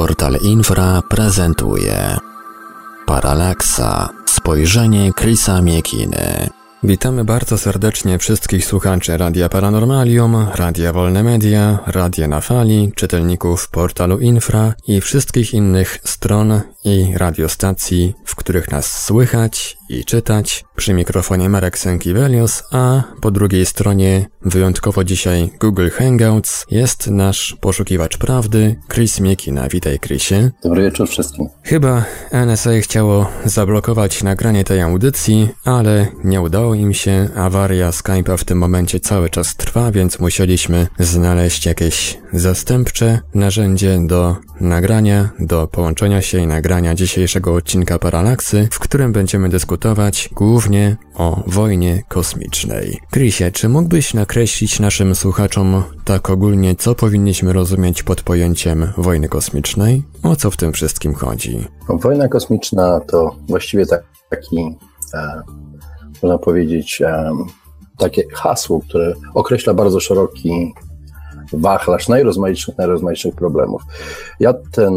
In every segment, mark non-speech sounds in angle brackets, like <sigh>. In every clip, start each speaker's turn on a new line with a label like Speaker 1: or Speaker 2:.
Speaker 1: Portal Infra prezentuje Paralaksa. Spojrzenie Chrisa Miekiny. Witamy bardzo serdecznie wszystkich słuchaczy Radia Paranormalium, Radia Wolne Media, Radia na Fali, czytelników portalu Infra i wszystkich innych stron i radiostacji, w których nas słychać i czytać. Przy mikrofonie Marek Sękiewelius, a po drugiej stronie, wyjątkowo dzisiaj Google Hangouts, jest nasz poszukiwacz prawdy, Chris Miekina. Witaj, Chrisie.
Speaker 2: Dobry wieczór wszystkim.
Speaker 1: Chyba NSA chciało zablokować nagranie tej audycji, ale nie udało im się. Awaria Skype'a w tym momencie cały czas trwa, więc musieliśmy znaleźć jakieś zastępcze narzędzie do nagrania, do połączenia się i nagrania dzisiejszego odcinka Paralaksy, w którym będziemy dyskutować głównie o wojnie kosmicznej. Chrisie, czy mógłbyś nakreślić naszym słuchaczom tak ogólnie, co powinniśmy rozumieć pod pojęciem wojny kosmicznej? O co w tym wszystkim chodzi?
Speaker 2: Wojna kosmiczna to właściwie taki, e, można powiedzieć, takie hasło, które określa bardzo szeroki wachlarz najrozmaitszych, najrozmaitszych problemów. Ja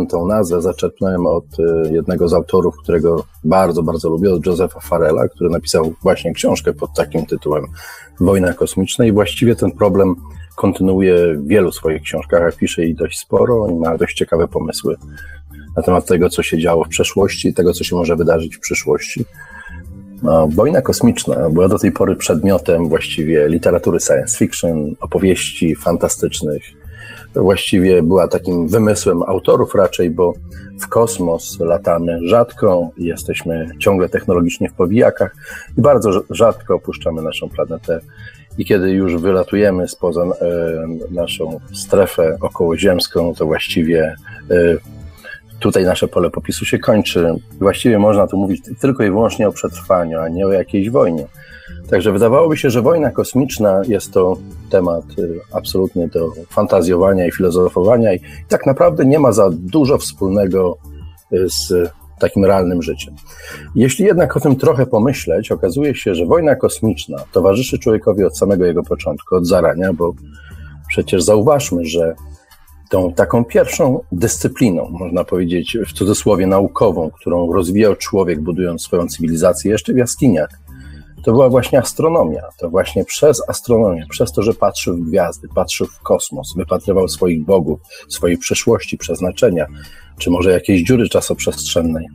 Speaker 2: tą nazwę zaczerpnąłem od y, jednego z autorów, którego bardzo, bardzo lubię, od Josepha Farela, który napisał właśnie książkę pod takim tytułem Wojna kosmiczna i właściwie ten problem kontynuuje w wielu swoich książkach, a pisze ich dość sporo i ma dość ciekawe pomysły na temat tego, co się działo w przeszłości i tego, co się może wydarzyć w przyszłości. No, wojna kosmiczna była do tej pory przedmiotem właściwie literatury science fiction, opowieści fantastycznych. Właściwie była takim wymysłem autorów raczej, bo w kosmos latamy rzadko, jesteśmy ciągle technologicznie w powijakach i bardzo rzadko opuszczamy naszą planetę. I kiedy już wylatujemy spoza e, naszą strefę okołoziemską, to właściwie e, tutaj nasze pole popisu się kończy. Właściwie można tu mówić tylko i wyłącznie o przetrwaniu, a nie o jakiejś wojnie. Także wydawałoby się, że wojna kosmiczna jest to temat y, absolutnie do fantazjowania i filozofowania i tak naprawdę nie ma za dużo wspólnego y, z takim realnym życiem. Jeśli jednak o tym trochę pomyśleć, okazuje się, że wojna kosmiczna towarzyszy człowiekowi od samego jego początku, od zarania, bo przecież zauważmy, że tą taką pierwszą dyscypliną, można powiedzieć w cudzysłowie naukową, którą rozwijał człowiek, budując swoją cywilizację jeszcze w jaskiniach, to była właśnie astronomia. To właśnie przez astronomię, przez to, że patrzył w gwiazdy, patrzył w kosmos, wypatrywał swoich bogów, swojej przyszłości, przeznaczenia, czy może jakiejś dziury czasoprzestrzennej.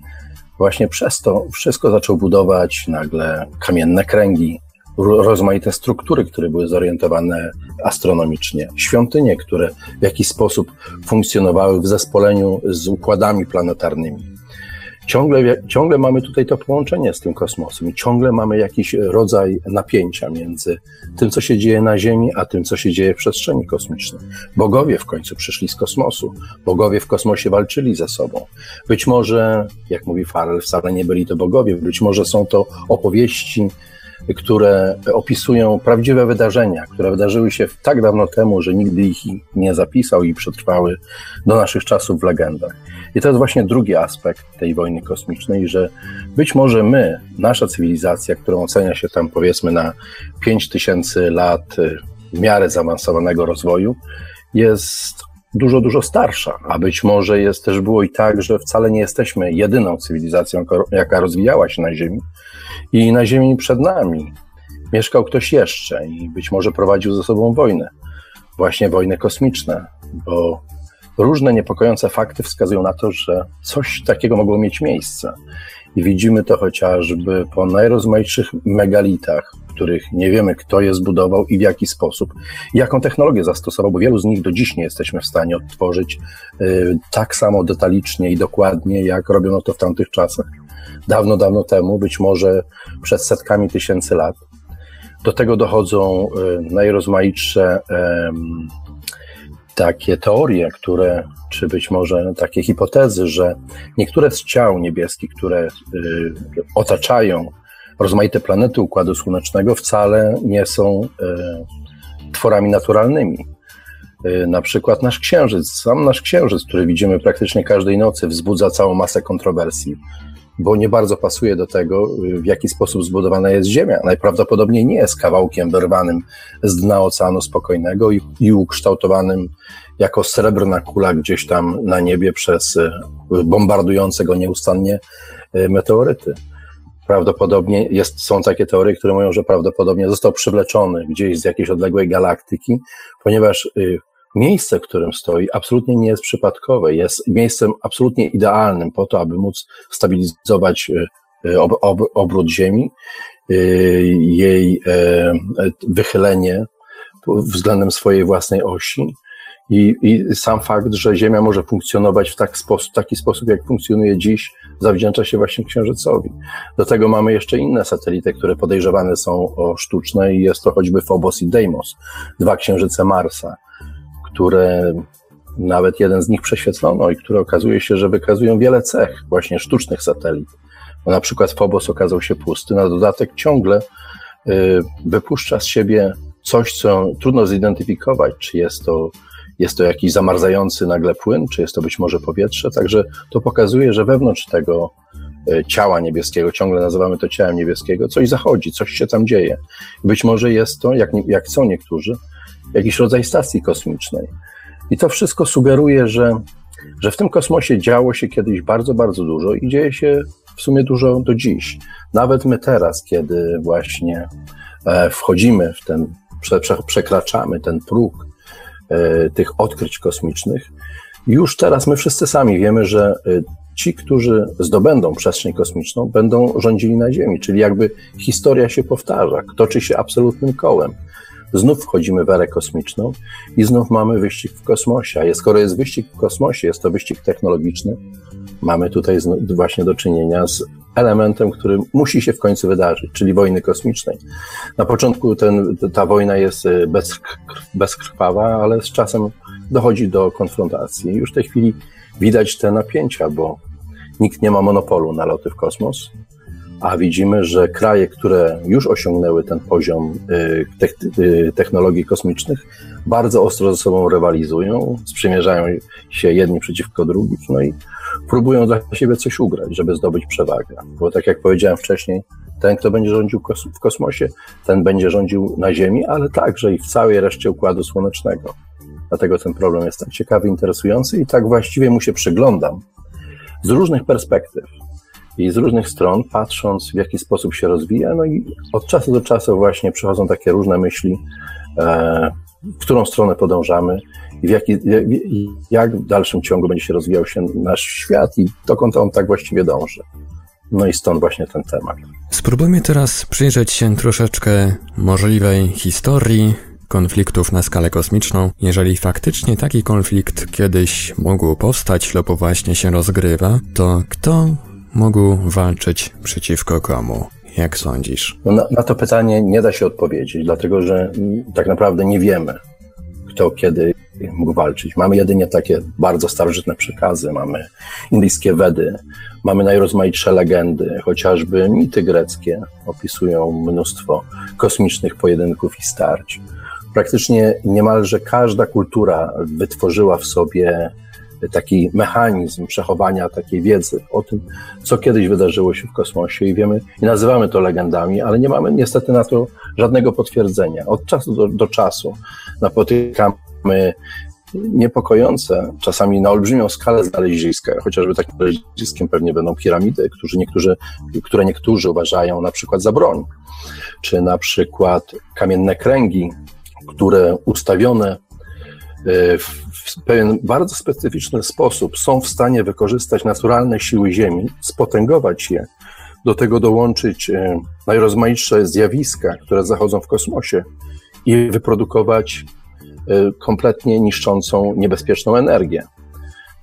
Speaker 2: Właśnie przez to wszystko zaczął budować nagle kamienne kręgi, rozmaite struktury, które były zorientowane astronomicznie, świątynie, które w jakiś sposób funkcjonowały w zespoleniu z układami planetarnymi. Ciągle, ciągle mamy tutaj to połączenie z tym kosmosem i ciągle mamy jakiś rodzaj napięcia między tym, co się dzieje na Ziemi, a tym, co się dzieje w przestrzeni kosmicznej. Bogowie w końcu przyszli z kosmosu, bogowie w kosmosie walczyli ze sobą. Być może, jak mówi Farrell, wcale nie byli to bogowie, być może są to opowieści które opisują prawdziwe wydarzenia, które wydarzyły się tak dawno temu, że nigdy ich nie zapisał i przetrwały do naszych czasów w legendach. I to jest właśnie drugi aspekt tej wojny kosmicznej, że być może my, nasza cywilizacja, którą ocenia się tam powiedzmy na 5000 lat y, w miarę zaawansowanego rozwoju, jest dużo, dużo starsza, a być może jest też było i tak, że wcale nie jesteśmy jedyną cywilizacją, jaka rozwijała się na Ziemi i na Ziemi przed nami mieszkał ktoś jeszcze i być może prowadził ze sobą wojnę, właśnie wojny kosmiczne, bo różne niepokojące fakty wskazują na to, że coś takiego mogło mieć miejsce. I widzimy to chociażby po najrozmaitszych megalitach, których nie wiemy, kto je zbudował i w jaki sposób, jaką technologię zastosował, bo wielu z nich do dziś nie jesteśmy w stanie odtworzyć y, tak samo detalicznie i dokładnie, jak robiono to w tamtych czasach. Dawno, dawno temu, być może przed setkami tysięcy lat. Do tego dochodzą y, najrozmaitsze takie teorie, które, czy być może takie hipotezy, że niektóre z ciał niebieskich, które y, otaczają rozmaite planety Układu Słonecznego, wcale nie są y, tworami naturalnymi. Na przykład nasz Księżyc, sam nasz Księżyc, który widzimy praktycznie każdej nocy, wzbudza całą masę kontrowersji. Bo nie bardzo pasuje do tego, w jaki sposób zbudowana jest Ziemia. Najprawdopodobniej nie jest kawałkiem wyrwanym z dna Oceanu Spokojnego i, i ukształtowanym jako srebrna kula gdzieś tam na niebie przez e, bombardujące go nieustannie e, meteoryty. Prawdopodobnie jest, są takie teorie, które mówią, że prawdopodobnie został przywleczony gdzieś z jakiejś odległej galaktyki, ponieważ y, miejsce, w którym stoi, absolutnie nie jest przypadkowe. Jest miejscem absolutnie idealnym po to, aby móc stabilizować y, y, ob, ob, obrót Ziemi, jej e, wychylenie względem swojej własnej osi i, I, sam fakt, że Ziemia może funkcjonować w tak sposób, taki sposób, jak funkcjonuje dziś, zawdzięcza się właśnie Księżycowi. Do tego mamy jeszcze inne satelity, które podejrzewane są o sztuczne i jest to choćby Phobos i Deimos, dwa księżyce Marsa, które nawet jeden z nich prześwietlono i które okazuje się, że wykazują wiele cech właśnie sztucznych satelit. Bo na przykład Phobos okazał się pusty, na dodatek ciągle y, wypuszcza z siebie coś, co trudno zidentyfikować, czy jest to jest to jakiś zamarzający nagle płyn, czy jest to być może powietrze. Także to pokazuje, że wewnątrz tego e, ciała niebieskiego, ciągle nazywamy to ciałem niebieskiego, coś zachodzi, coś się tam dzieje. Być może jest to, jak, jak chcą niektórzy, jakiś rodzaj stacji kosmicznej. I to wszystko sugeruje, że, że w tym kosmosie działo się kiedyś bardzo, bardzo dużo i dzieje się w sumie dużo do dziś. Nawet my teraz, kiedy właśnie e, wchodzimy w ten, przekraczamy ten próg E, tych odkryć kosmicznych. Już teraz my wszyscy sami wiemy, że e, ci, którzy zdobędą przestrzeń kosmiczną, będą rządzili na Ziemi, czyli jakby historia się powtarza, toczy się absolutnym kołem. Znów wchodzimy w erę kosmiczną i znów mamy wyścig w kosmosie. A skoro jest wyścig w kosmosie, jest to wyścig technologiczny, mamy tutaj właśnie do czynienia z elementem, który musi się w końcu wydarzyć, czyli wojny kosmicznej. Na początku ten, ta wojna jest e, bez, bezkrwawa, ale z czasem dochodzi do konfrontacji. Już w tej chwili widać te napięcia, bo nikt nie ma monopolu na loty w kosmos, a widzimy, że kraje, które już osiągnęły ten poziom e, e, technologii kosmicznych, bardzo ostro ze sobą rywalizują, sprzymierzają się jedni przeciwko drugim, no i próbują dla siebie coś ugrać, żeby zdobyć przewagę. Bo tak jak powiedziałem wcześniej, ten, kto będzie rządził w kosmosie, ten będzie rządził na Ziemi, ale także i w całej reszcie Układu Słonecznego. Dlatego ten problem jest tak ciekawy, interesujący i tak właściwie mu się przyglądam z różnych perspektyw i z różnych stron, patrząc w jaki sposób się rozwija. No i od czasu do czasu właśnie przychodzą takie różne myśli, e, w którą stronę podążamy i w jaki, jak w dalszym ciągu będzie się rozwijał się nasz świat i dokąd on tak właściwie dąży. No i stąd właśnie ten temat.
Speaker 1: Spróbujmy teraz przyjrzeć się troszeczkę możliwej historii konfliktów na skalę kosmiczną. Jeżeli faktycznie taki konflikt kiedyś mógł powstać lub właśnie się rozgrywa, to kto mógł walczyć przeciwko komu? Jak sądzisz?
Speaker 2: No na, na, to pytanie nie da się odpowiedzieć, dlatego że tak naprawdę nie wiemy, kto kiedy mógł walczyć. Mamy jedynie takie bardzo starożytne przekazy, mamy indyjskie Wedy, mamy najrozmaitsze legendy, chociażby mity greckie opisują mnóstwo kosmicznych pojedynków i starć. Praktycznie niemalże każda kultura wytworzyła w sobie taki mechanizm przechowania takiej wiedzy o tym, co kiedyś wydarzyło się w kosmosie i wiemy, i nazywamy to legendami, ale nie mamy niestety na to żadnego potwierdzenia. Od czasu do, do czasu napotykamy niepokojące, czasami na olbrzymią skalę znaleziska, chociażby takim znaleziskiem pewnie będą piramidy, którzy niektórzy, które niektórzy uważają na przykład za broń, czy na przykład kamienne kręgi, które ustawione e, w pewien bardzo specyficzny sposób są w stanie wykorzystać naturalne siły Ziemi, spotęgować je, do tego dołączyć e, najrozmaitsze zjawiska, które zachodzą w kosmosie i wyprodukować e, kompletnie niszczącą, niebezpieczną energię.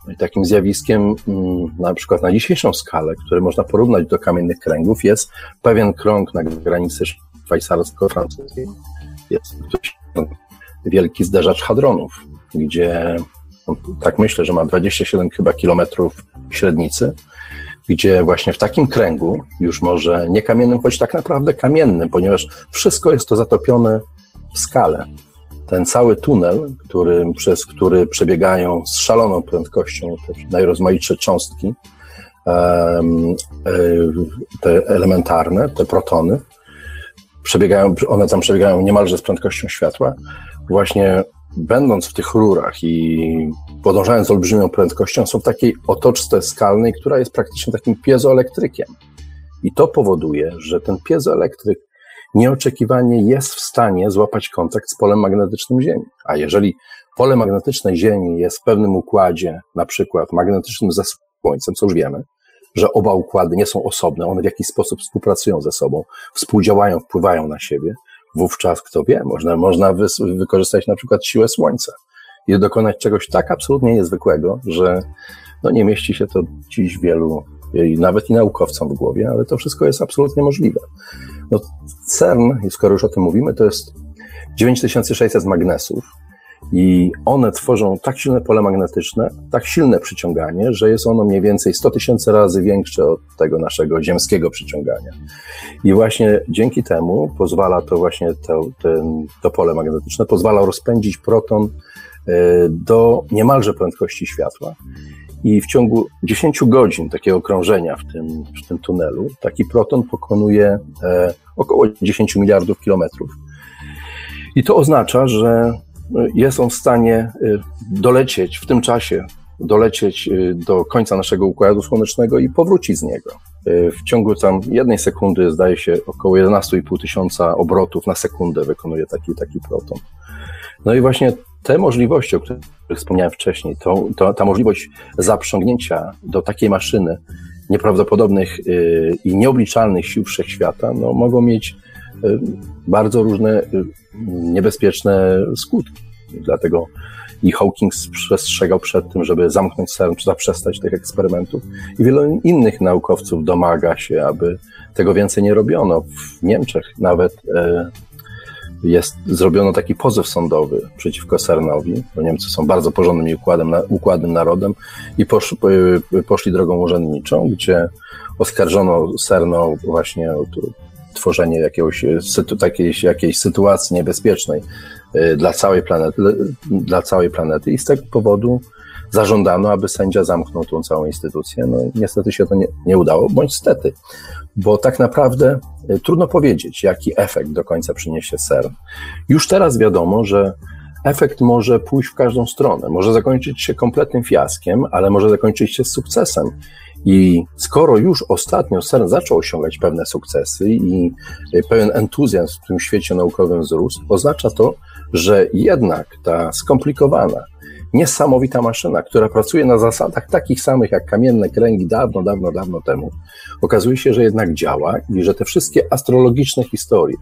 Speaker 2: No i takim zjawiskiem, mm, na przykład na dzisiejszą skalę, które można porównać do kamiennych kręgów, jest pewien krąg na granicy szwajcarsko-francuskiej. Jest wielki zderzacz hadronów, gdzie no, tak myślę, że ma 27 chyba kilometrów średnicy, gdzie właśnie w takim kręgu, już może nie kamiennym, choć tak naprawdę kamiennym, ponieważ wszystko jest to zatopione w skale. Ten cały tunel, który, przez który przebiegają z szaloną prędkością te najrozmaitsze cząstki, te elementarne, te protony, przebiegają, one tam przebiegają niemalże z prędkością światła, właśnie będąc w tych rurach i podążając olbrzymią prędkością, są w takiej otoczce skalnej, która jest praktycznie takim piezoelektrykiem. I to powoduje, że ten piezoelektryk nieoczekiwanie jest w stanie złapać kontakt z polem magnetycznym Ziemi. A jeżeli pole magnetyczne Ziemi jest w pewnym układzie, na przykład magnetycznym ze Słońcem, co już wiemy, że oba układy nie są osobne, one w jakiś sposób współpracują ze sobą, współdziałają, wpływają na siebie, wówczas, kto wie, można, można wy, wykorzystać na przykład siłę Słońca i dokonać czegoś tak absolutnie niezwykłego, że no nie mieści się to dziś wielu, nawet i naukowcom w głowie, ale to wszystko jest absolutnie możliwe. No, CERN, skoro już o tym mówimy, to jest 9600 magnesów, i one tworzą tak silne pole magnetyczne, tak silne przyciąganie, że jest ono mniej więcej 100 tysięcy razy większe od tego naszego ziemskiego przyciągania. I właśnie dzięki temu pozwala to właśnie to, ten, to pole magnetyczne, pozwala rozpędzić proton e, do niemalże prędkości światła. I w ciągu 10 godzin takiego krążenia w tym, w tym tunelu, taki proton pokonuje e, około 10 miliardów kilometrów. I to oznacza, że jest on w stanie y, dolecieć w tym czasie, dolecieć y, do końca naszego układu słonecznego i powrócić z niego. Y, w ciągu tam jednej sekundy, zdaje się, około 11,5 tysiąca obrotów na sekundę wykonuje taki, taki proton. No i właśnie te możliwości, o których wspomniałem wcześniej, to, to, ta możliwość zaprzągnięcia do takiej maszyny nieprawdopodobnych i nieobliczalnych sił wszechświata, no, mogą mieć bardzo różne niebezpieczne skutki. Dlatego i Hawking przestrzegał przed tym, żeby zamknąć CERN, czy zaprzestać tych eksperymentów. I wielu innych naukowców domaga się, aby tego więcej nie robiono. W Niemczech nawet e, jest, zrobiono taki pozew sądowy przeciwko CERNowi, bo Niemcy są bardzo porządnym układem, układnym narodem i posz, poszli drogą urzędniczą, gdzie oskarżono właśnie o tworzenie jakiegoś, takiej, jakiejś sytuacji niebezpiecznej y, dla całej planety, dla całej planety i z tego powodu zażądano, aby sędzia zamknął tą całą instytucję. No niestety się to nie, nie udało, bądź stety, bo tak naprawdę y, trudno powiedzieć, jaki efekt do końca przyniesie CERN. Już teraz wiadomo, że efekt może pójść w każdą stronę. Może zakończyć się kompletnym fiaskiem, ale może zakończyć się sukcesem. I skoro już ostatnio CERN zaczął osiągać pewne sukcesy i pełen entuzjazm w tym świecie naukowym wzrósł, oznacza to, że jednak ta skomplikowana, niesamowita maszyna, która pracuje na zasadach takich samych jak kamienne kręgi dawno, dawno, dawno temu, okazuje się, że jednak działa i że te wszystkie astrologiczne historie,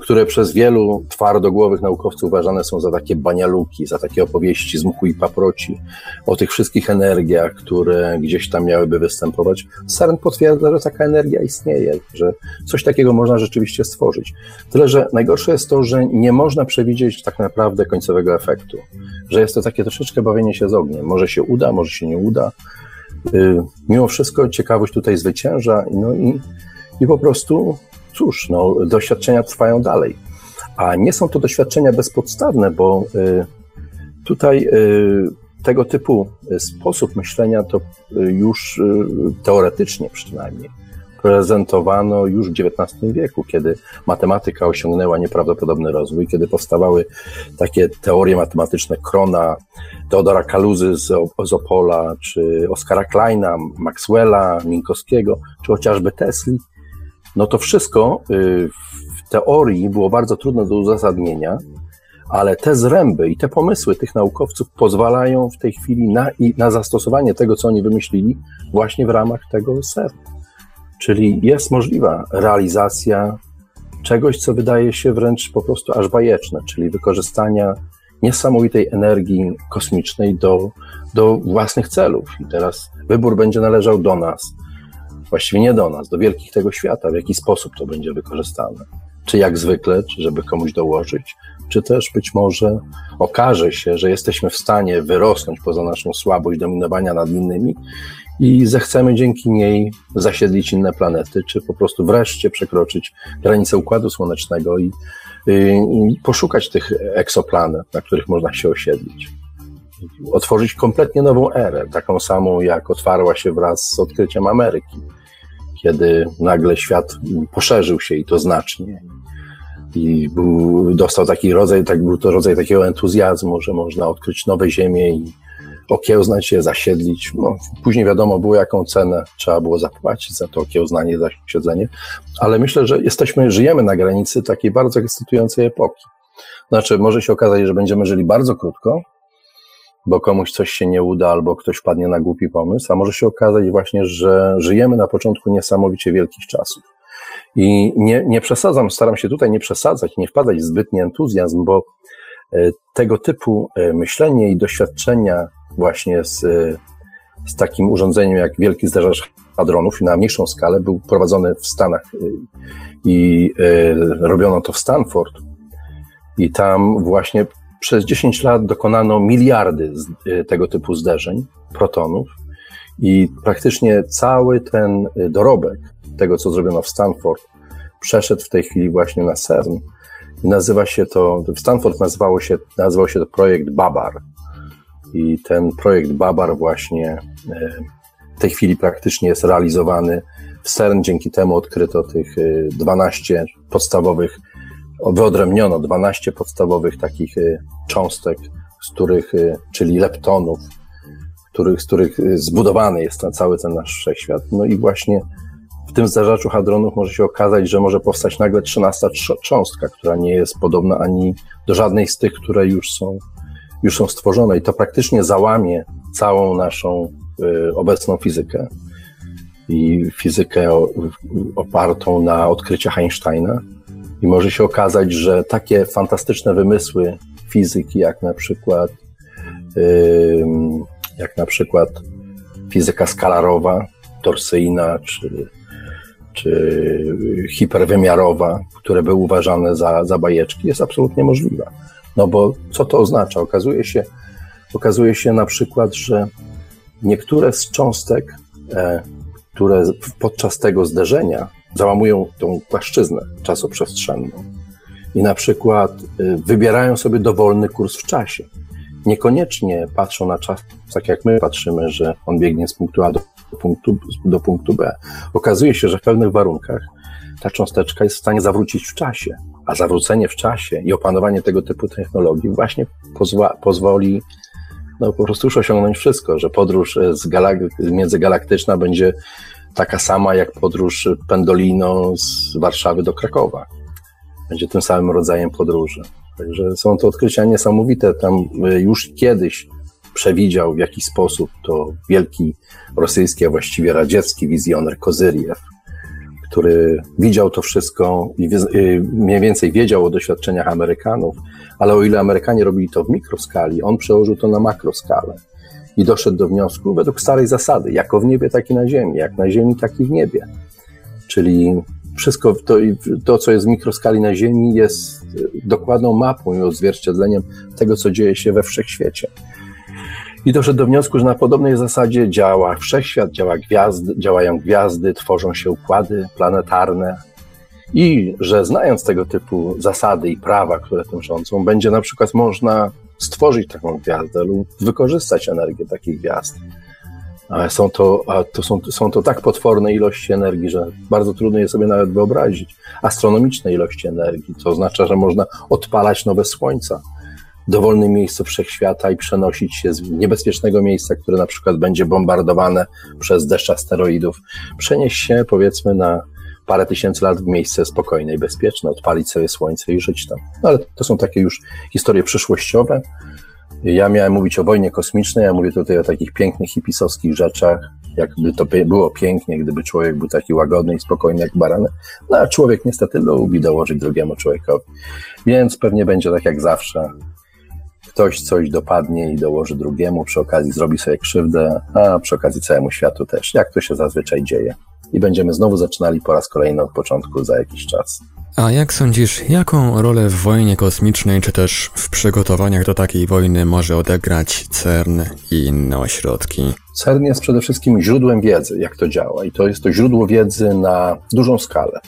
Speaker 2: które przez wielu twardogłowych naukowców uważane są za takie banialuki, za takie opowieści z mchu i paproci, o tych wszystkich energiach, które gdzieś tam miałyby występować. CERN potwierdza, że taka energia istnieje, że coś takiego można rzeczywiście stworzyć. Tyle, że najgorsze jest to, że nie można przewidzieć tak naprawdę końcowego efektu, że jest to takie troszeczkę bawienie się z ogniem. Może się uda, może się nie uda. Y, mimo wszystko ciekawość tutaj zwycięża, no i, i po prostu cóż, no, doświadczenia trwają dalej. A nie są to doświadczenia bezpodstawne, bo y, tutaj y, tego typu sposób myślenia to y, już teoretycznie przynajmniej prezentowano już w XIX wieku, kiedy matematyka osiągnęła nieprawdopodobny rozwój, kiedy powstawały takie teorie matematyczne Krona, Teodora Kaluzy z, z Opola, czy Oskara Kleina, Maxwella, Minkowskiego, czy chociażby Tesli, no to wszystko y, w teorii było bardzo trudne do uzasadnienia, ale te zręby i te pomysły tych naukowców pozwalają w tej chwili na, na zastosowanie tego, co oni wymyślili, właśnie w ramach tego CERN. Czyli jest możliwa realizacja czegoś, co wydaje się wręcz po prostu aż bajeczne, czyli wykorzystania niesamowitej energii kosmicznej do, do własnych celów. I teraz wybór będzie należał do nas właściwie nie do nas, do wielkich tego świata, w jaki sposób to będzie wykorzystane. Czy jak zwykle, czy żeby komuś dołożyć, czy też być może okaże się, że jesteśmy w stanie wyrosnąć poza naszą słabość dominowania nad innymi i zechcemy dzięki niej zasiedlić inne planety, czy po prostu wreszcie przekroczyć granice Układu Słonecznego i, i, i poszukać tych eksoplanet, na których można się osiedlić. otworzyć kompletnie nową erę, taką samą jak otwarła się wraz z odkryciem Ameryki, kiedy nagle świat poszerzył się i to znacznie. I był, dostał taki rodzaj, tak, był to rodzaj takiego entuzjazmu, że można odkryć nowe ziemie i okiełznać je, zasiedlić. No, później wiadomo było, jaką cenę trzeba było zapłacić za to okiełznanie, zasiedlenie, ale myślę, że jesteśmy, żyjemy na granicy takiej bardzo ekscytującej epoki. Znaczy, może się okazać, że będziemy żyli bardzo krótko, bo komuś coś się nie uda, albo ktoś wpadnie na głupi pomysł, a może się okazać właśnie, że żyjemy na początku niesamowicie wielkich czasów. I nie, nie przesadzam, staram się tutaj nie przesadzać, nie wpadać w zbytni entuzjazm, bo e, tego typu e, myślenie i doświadczenia właśnie z, z takim urządzeniem jak wielki zderzacz hadronów na mniejszą skalę był prowadzony w Stanach e, i robiono to w Stanford. I tam właśnie przez 10 lat dokonano miliardy tego typu zderzeń protonów i praktycznie cały ten dorobek tego, co zrobiono w Stanford, przeszedł w tej chwili właśnie na CERN. Nazywa się to, w Stanford nazywało się, nazywał się to projekt Babar. I ten projekt Babar właśnie e, w tej chwili praktycznie jest realizowany w CERN. Dzięki temu odkryto tych 12 e, podstawowych, wyodrębniono 12 podstawowych takich e, cząstek, z których, czyli leptonów, których, z których zbudowany jest ten, cały ten nasz wszechświat. No i właśnie w tym zdarzaczu hadronów może się okazać, że może powstać nagle trzynasta cząstka, która nie jest podobna ani do żadnej z tych, które już są, już są stworzone. I to praktycznie załamie całą naszą y, obecną fizykę i fizykę opartą na odkryciach Einsteina. I może się okazać, że takie fantastyczne wymysły fizyki, jak na przykład, jak na przykład fizyka skalarowa, torsyjna, czy czy hiperwymiarowa, które były uważane za, za bajeczki, jest absolutnie możliwa. No bo co to oznacza? Okazuje się, okazuje się na przykład, że niektóre z cząstek, e, które podczas tego zderzenia załamują tą płaszczyznę czasoprzestrzenną i na przykład e, wybierają sobie dowolny kurs w czasie. Niekoniecznie patrzą na czas tak jak my patrzymy, że on biegnie z punktu A do punktu, do punktu B. Okazuje się, że w pewnych warunkach ta cząsteczka jest w stanie zawrócić w czasie, a zawrócenie w czasie i opanowanie tego typu technologii właśnie pozwa, pozwoli no, po prostu już osiągnąć wszystko, że podróż z galak- międzygalaktyczna będzie taka sama jak podróż pendolino z Warszawy do Krakowa. Będzie tym samym rodzajem podróży. Także są to odkrycia niesamowite. Tam y, już kiedyś przewidział w jakiś sposób to wielki rosyjski, a właściwie radziecki wizjoner Kozyriew, który widział to wszystko i y, mniej więcej wiedział o doświadczeniach Amerykanów, ale o ile Amerykanie robili to w mikroskali, on przełożył to na makroskalę i doszedł do wniosku według starej zasady, jako w niebie, tak i na ziemi, jak na ziemi, tak i w niebie. Czyli wszystko to, to, co jest w mikroskali na Ziemi, jest dokładną mapą i odzwierciedleniem tego, co dzieje się we wszechświecie. I doszedł do wniosku, że na podobnej zasadzie działa wszechświat, działa gwiazdy, działają gwiazdy, tworzą się układy planetarne i że znając tego typu zasady i prawa, które tym rządzą, będzie na przykład można stworzyć taką gwiazdę lub wykorzystać energię takich gwiazd. Ale są to, to są, są to tak potworne ilości energii, że bardzo trudno je sobie nawet wyobrazić. Astronomiczne ilości energii. To oznacza, że można odpalać nowe słońca dowolne miejsce wszechświata i przenosić się z niebezpiecznego miejsca, które na przykład będzie bombardowane przez deszcz asteroidów, przenieść się powiedzmy na parę tysięcy lat w miejsce spokojne i bezpieczne, odpalić sobie słońce i żyć tam. No, ale to są takie już historie przyszłościowe. Ja miałem mówić o wojnie kosmicznej, ja mówię tutaj o takich pięknych hipisowskich rzeczach, jakby to było pięknie, gdyby człowiek był taki łagodny i spokojny jak baranek. No a człowiek niestety lubi dołożyć drugiemu człowiekowi. Więc pewnie będzie tak jak zawsze ktoś coś dopadnie i dołoży drugiemu, przy okazji zrobi sobie krzywdę, a przy okazji całemu światu też, jak to się zazwyczaj dzieje. I będziemy znowu zaczynali po raz kolejny od początku za jakiś czas.
Speaker 1: A jak sądzisz, jaką rolę w wojnie kosmicznej, czy też w przygotowaniach do takiej wojny może odegrać CERN i inne ośrodki?
Speaker 2: CERN jest przede wszystkim źródłem wiedzy, jak to działa, i to jest to źródło wiedzy na dużą skalę,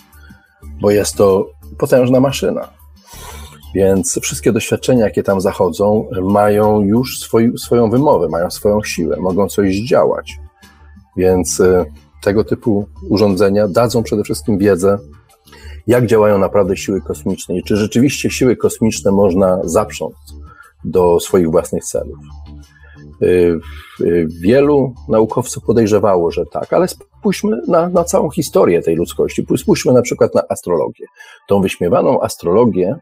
Speaker 2: bo jest to potężna maszyna. Więc wszystkie doświadczenia, jakie tam zachodzą, mają już swój, swoją wymowę, mają swoją siłę, mogą coś zdziałać. Więc e, tego typu urządzenia dadzą przede wszystkim wiedzę, jak działają naprawdę siły kosmiczne i czy rzeczywiście siły kosmiczne można zaprząc do swoich własnych celów. Y, y, wielu naukowców podejrzewało, że tak, ale spójrzmy na, na całą historię tej ludzkości. Spójrzmy na przykład na astrologię. Tą wyśmiewaną astrologię,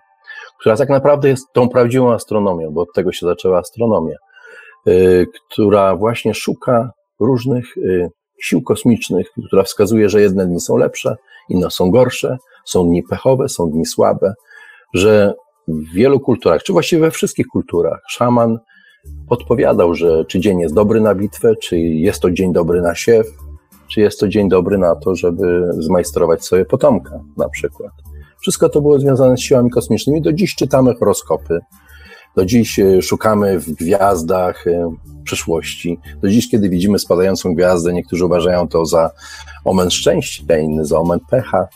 Speaker 2: która tak naprawdę jest tą prawdziwą astronomią, bo od tego się zaczęła astronomia, y, która właśnie szuka różnych sił kosmicznych, która wskazuje, że jedne dni są lepsze, inne są gorsze, są dni pechowe, są dni słabe, że w wielu kulturach, czy właściwie we wszystkich kulturach, szaman podpowiadał, że czy dzień jest dobry na bitwę, czy jest to dzień dobry na siew, czy jest to dzień dobry na to, żeby zmajstrować sobie potomka na przykład. Wszystko to było związane z siłami kosmicznymi. Do dziś czytamy horoskopy, do dziś e, szukamy w gwiazdach e, przyszłości. Do dziś, kiedy widzimy spadającą gwiazdę, niektórzy uważają to za omen szczęścia, inny za omen pecha.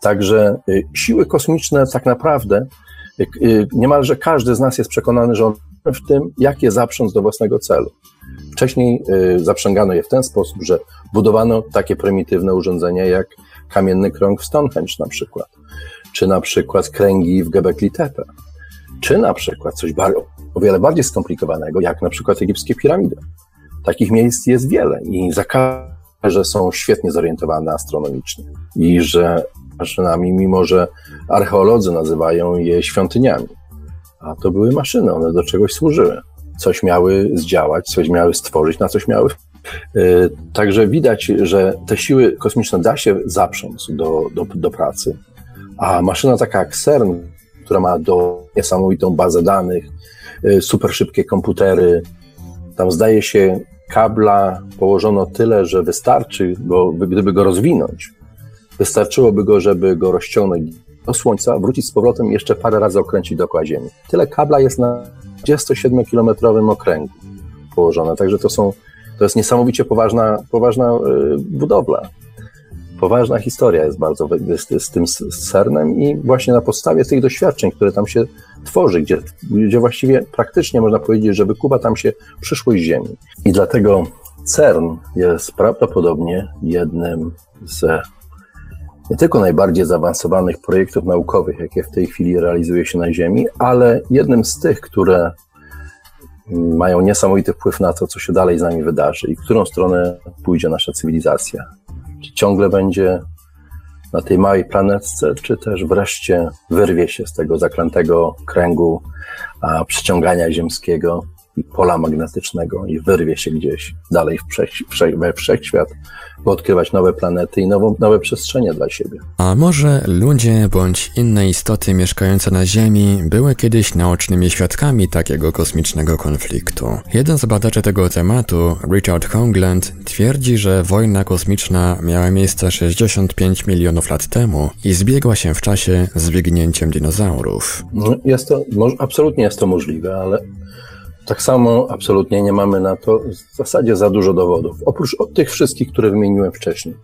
Speaker 2: Także e, siły kosmiczne tak naprawdę niemalże każdy z nas jest przekonany, że on w tym, jak je zaprząc do własnego celu. Wcześniej zaprzęgano je w ten sposób, że budowano takie prymitywne urządzenia jak kamienny krąg w Stonehenge na przykład, czy na przykład kręgi w Göbekli Tepe czy na przykład coś o wiele bardziej skomplikowanego, jak na przykład egipskie piramidy. Takich miejsc jest wiele i za że są świetnie zorientowane astronomicznie i że maszynami, mimo że archeolodzy nazywają je świątyniami. A to były maszyny, one do czegoś służyły. Coś miały zdziałać, coś miały stworzyć, na coś miały. Yy, także widać, że te siły kosmiczne da się zaprząc do, do, do pracy. A maszyna taka jak CERN, która ma do niesamowitą bazę danych, y, super szybkie komputery. Tam zdaje się kabla położono tyle, że wystarczy gdyby go rozwinąć, wystarczyłoby go, żeby go rozciągnąć do Słońca, wrócić z powrotem i jeszcze parę razy okręcić dookoła Ziemi. Tyle kabla jest na 27-kilometrowym okręgu położone, także to są, to jest niesamowicie poważna, poważna y, budowla poważna historia jest bardzo z, z tym sernem i właśnie na podstawie tych doświadczeń, które tam się tworzy, gdzie, gdzie właściwie praktycznie można powiedzieć, że wykuwa tam się przyszłość Ziemi. I dlatego CERN jest prawdopodobnie jednym z nie tylko najbardziej zaawansowanych projektów naukowych, jakie w tej chwili realizuje się na Ziemi, ale jednym z tych, które mają niesamowity wpływ na to, co się dalej z nami wydarzy i w którą stronę pójdzie nasza cywilizacja ciągle będzie na tej małej planetce, czy też wreszcie wyrwie się z tego zaklętego kręgu a, przyciągania ziemskiego pola magnetycznego i wyrwie się gdzieś dalej w wszech, we wszechświat, by odkrywać nowe planety i nową, nowe przestrzenie dla siebie.
Speaker 1: A może ludzie bądź inne istoty mieszkające na Ziemi były kiedyś naocznymi świadkami takiego kosmicznego konfliktu? Jeden z badaczy tego tematu, Richard Hoagland, twierdzi, że wojna kosmiczna miała miejsce 65 milionów lat temu i zbiegła się w czasie z wygnięciem dinozaurów.
Speaker 2: No, jest to, absolutnie jest to możliwe, ale tak samo absolutnie nie mamy na to w zasadzie za dużo dowodów. Oprócz tych wszystkich, które wymieniłem wcześniej,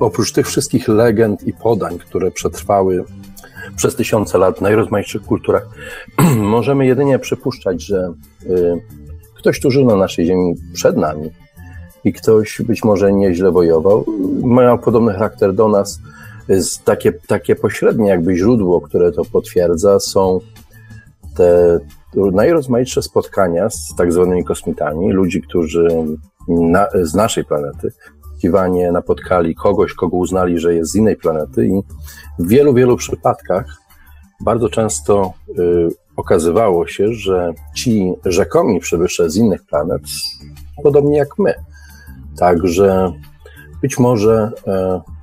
Speaker 2: oprócz tych wszystkich legend i podań, które przetrwały przez tysiące lat w najrozmaitszych kulturach, <clears throat> możemy jedynie przypuszczać, że y, ktoś tu żył na naszej ziemi przed nami i ktoś być może nieźle wojował, mają podobny charakter do nas. Takie, takie pośrednie jakby źródło, które to potwierdza, są te najrozmaitsze spotkania z tak zwanymi kosmitami, ludzi, którzy na, z naszej planety kiwanie napotkali kogoś, kogo uznali, że jest z innej planety i w wielu, wielu przypadkach bardzo często y, okazywało się, że ci rzekomi przybysze z innych planet podobnie jak my. Także być może,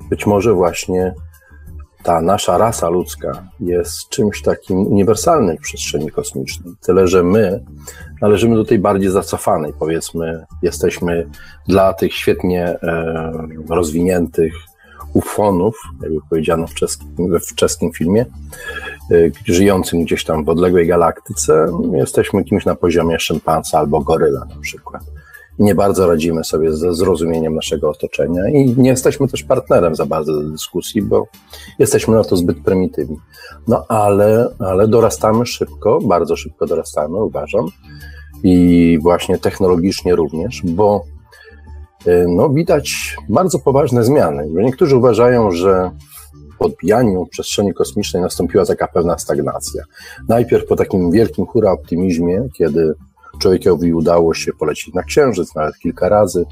Speaker 2: y, być może właśnie ta nasza rasa ludzka jest czymś takim uniwersalnym w przestrzeni kosmicznej. Tyle, że my należymy do tej bardziej zacofanej, powiedzmy, jesteśmy dla tych świetnie rozwiniętych ufonów, jakby powiedziano w czeskim, w czeskim filmie, e, żyjącym gdzieś tam w odległej galaktyce, jesteśmy kimś na poziomie szympansa albo goryla na przykład. Nie bardzo radzimy sobie ze zrozumieniem naszego otoczenia i nie jesteśmy też partnerem za bardzo do dyskusji, bo jesteśmy na to zbyt prymitywni. No ale, ale dorastamy szybko, bardzo szybko dorastamy, uważam, i właśnie technologicznie również, bo y, no, widać bardzo poważne zmiany. Niektórzy uważają, że w podbijaniu przestrzeni kosmicznej nastąpiła taka pewna stagnacja. Najpierw po takim wielkim hura optymizmie, kiedy człowiekowi udało się polecieć na Księżyc nawet kilka razy,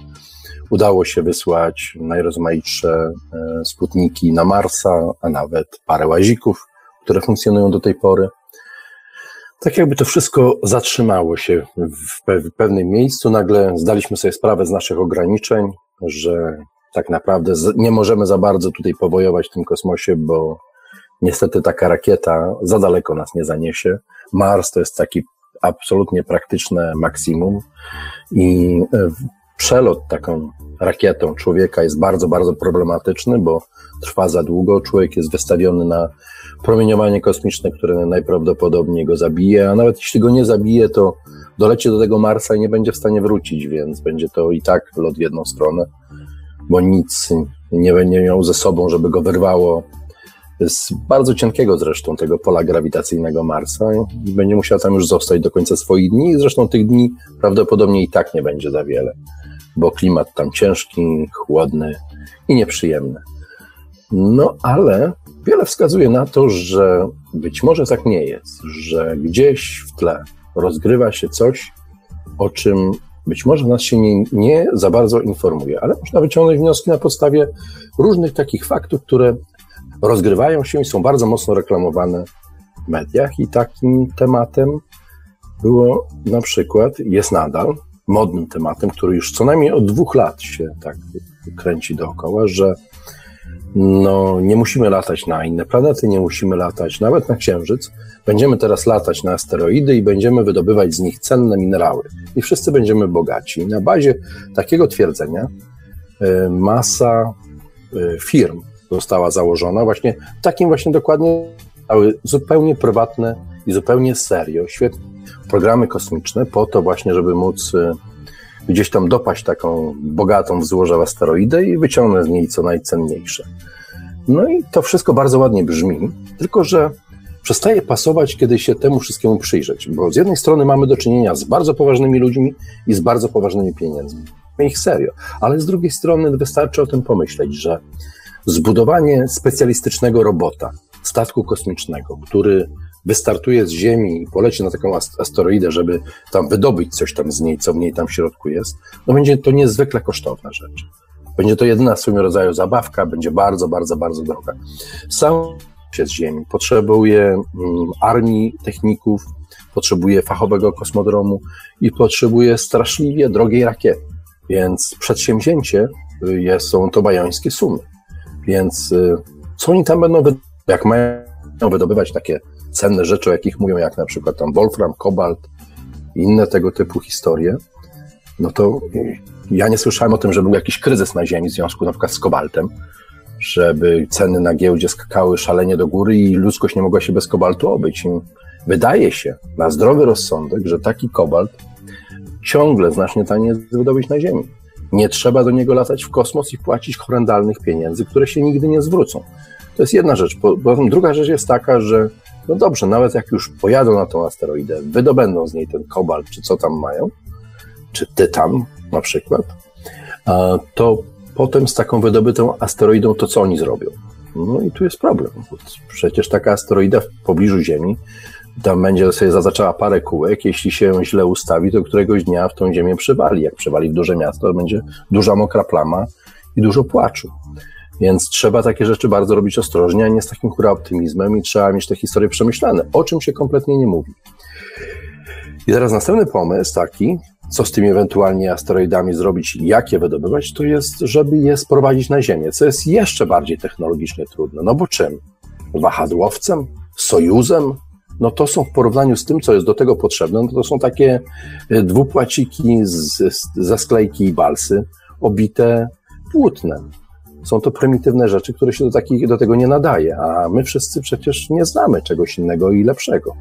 Speaker 2: udało się wysłać najrozmaitsze e, sputniki na Marsa, a nawet parę łazików, które funkcjonują do tej pory tak jakby to wszystko zatrzymało się w pewnym miejscu. Nagle zdaliśmy sobie sprawę z naszych ograniczeń, że tak naprawdę nie możemy za bardzo tutaj powojować w tym kosmosie, bo niestety taka rakieta za daleko nas nie zaniesie. Mars to jest taki absolutnie praktyczne maksimum i e, przelot taką rakietą człowieka jest bardzo, bardzo problematyczny, bo trwa za długo. Człowiek jest wystawiony na promieniowanie kosmiczne, które najprawdopodobniej go zabije, a nawet jeśli go nie zabije, to doleci do tego Marsa i nie będzie w stanie wrócić, więc będzie to i tak lot w jedną stronę, bo nic nie będzie miał ze sobą, żeby go wyrwało z bardzo cienkiego zresztą tego pola grawitacyjnego Marsa i będzie musiał tam już zostać do końca swoich dni. Zresztą tych dni prawdopodobnie i tak nie będzie za wiele, bo klimat tam ciężki, chłodny i nieprzyjemny. No ale wiele wskazuje na to, że być może tak nie jest, że gdzieś w tle rozgrywa się coś, o czym być może nas się nie, nie za bardzo informuje, ale można wyciągnąć wnioski na podstawie różnych takich faktów, które rozgrywają się i są bardzo mocno reklamowane w mediach. I takim tematem było na przykład, jest nadal modnym tematem, który już co najmniej od dwóch lat się tak kręci dookoła, że no, nie musimy latać na inne planety, nie musimy latać nawet na Księżyc. Będziemy teraz latać na asteroidy i będziemy wydobywać z nich cenne minerały. I wszyscy będziemy bogaci. I na bazie takiego twierdzenia y, masa y, firm została założona właśnie takim właśnie dokładnie zupełnie prywatne i zupełnie serio, świetne programy kosmiczne po to właśnie, żeby móc y, gdzieś tam dopaść taką bogatą w złoże asteroidę i wyciągnąć z niej co najcenniejsze. No i to wszystko bardzo ładnie brzmi, tylko że przestaje pasować, kiedy się temu wszystkiemu przyjrzeć, bo z jednej strony mamy do czynienia z bardzo poważnymi ludźmi i z bardzo poważnymi pieniędzmi. Ich serio, ale z drugiej strony wystarczy o tym pomyśleć, że zbudowanie specjalistycznego robota, statku kosmicznego, który wystartuje z Ziemi i poleci na taką asteroidę, żeby tam wydobyć coś tam z niej, co w niej tam w środku jest, no będzie to niezwykle kosztowna rzecz. Będzie to jedyna w swoim rodzaju zabawka, będzie bardzo, bardzo, bardzo droga. Sam się z Ziemi potrzebuje mm, armii techników, potrzebuje fachowego kosmodromu i potrzebuje straszliwie drogiej rakiety. Więc przedsięwzięcie y, są to bajońskie sumy. Więc y, co oni tam będą, jak mają wydobywać takie cenne rzeczy, o jakich mówią, jak na przykład tam Wolfram, Kobalt i inne tego typu historie, no to ja nie słyszałem o tym, że był jakiś kryzys na Ziemi w związku na przykład z kobaltem, żeby ceny na giełdzie skakały szalenie do góry i ludzkość nie mogła się bez kobaltu obyć. I wydaje się na zdrowy rozsądek, że taki kobalt ciągle znacznie taniej jest wydobyć na Ziemi. Nie trzeba do niego latać w kosmos i płacić horrendalnych pieniędzy, które się nigdy nie zwrócą. To jest jedna rzecz. Potem druga rzecz jest taka, że no dobrze, nawet jak już pojadą na tą asteroidę, wydobędą z niej ten kobalt, czy co tam mają, czy tytan na przykład, to potem z taką wydobytą asteroidą to co oni zrobią? No i tu jest problem. Przecież taka asteroida w pobliżu Ziemi tam będzie sobie zaznaczała parę kółek, jeśli się źle ustawi, to któregoś dnia w tą ziemię przywali. Jak przywali w duże miasto, to będzie duża mokra plama i dużo płaczu. Więc trzeba takie rzeczy bardzo robić ostrożnie, a nie z takim hura optymizmem i trzeba mieć te historie przemyślane, o czym się kompletnie nie mówi. I teraz następny pomysł taki, co z tymi ewentualnie asteroidami zrobić, jak je wydobywać, to jest, żeby je sprowadzić na Ziemię, co jest jeszcze bardziej technologicznie trudne. No bo czym? Wahadłowcem? Sojuzem? No to są w porównaniu z tym, co jest do tego potrzebne, no to są takie e, dwupłaciki z, ze sklejki i balsy, obite płótnem. Są to prymitywne rzeczy, które się do, takich, do tego nie nadaje, a my wszyscy przecież nie znamy czegoś innego i lepszego.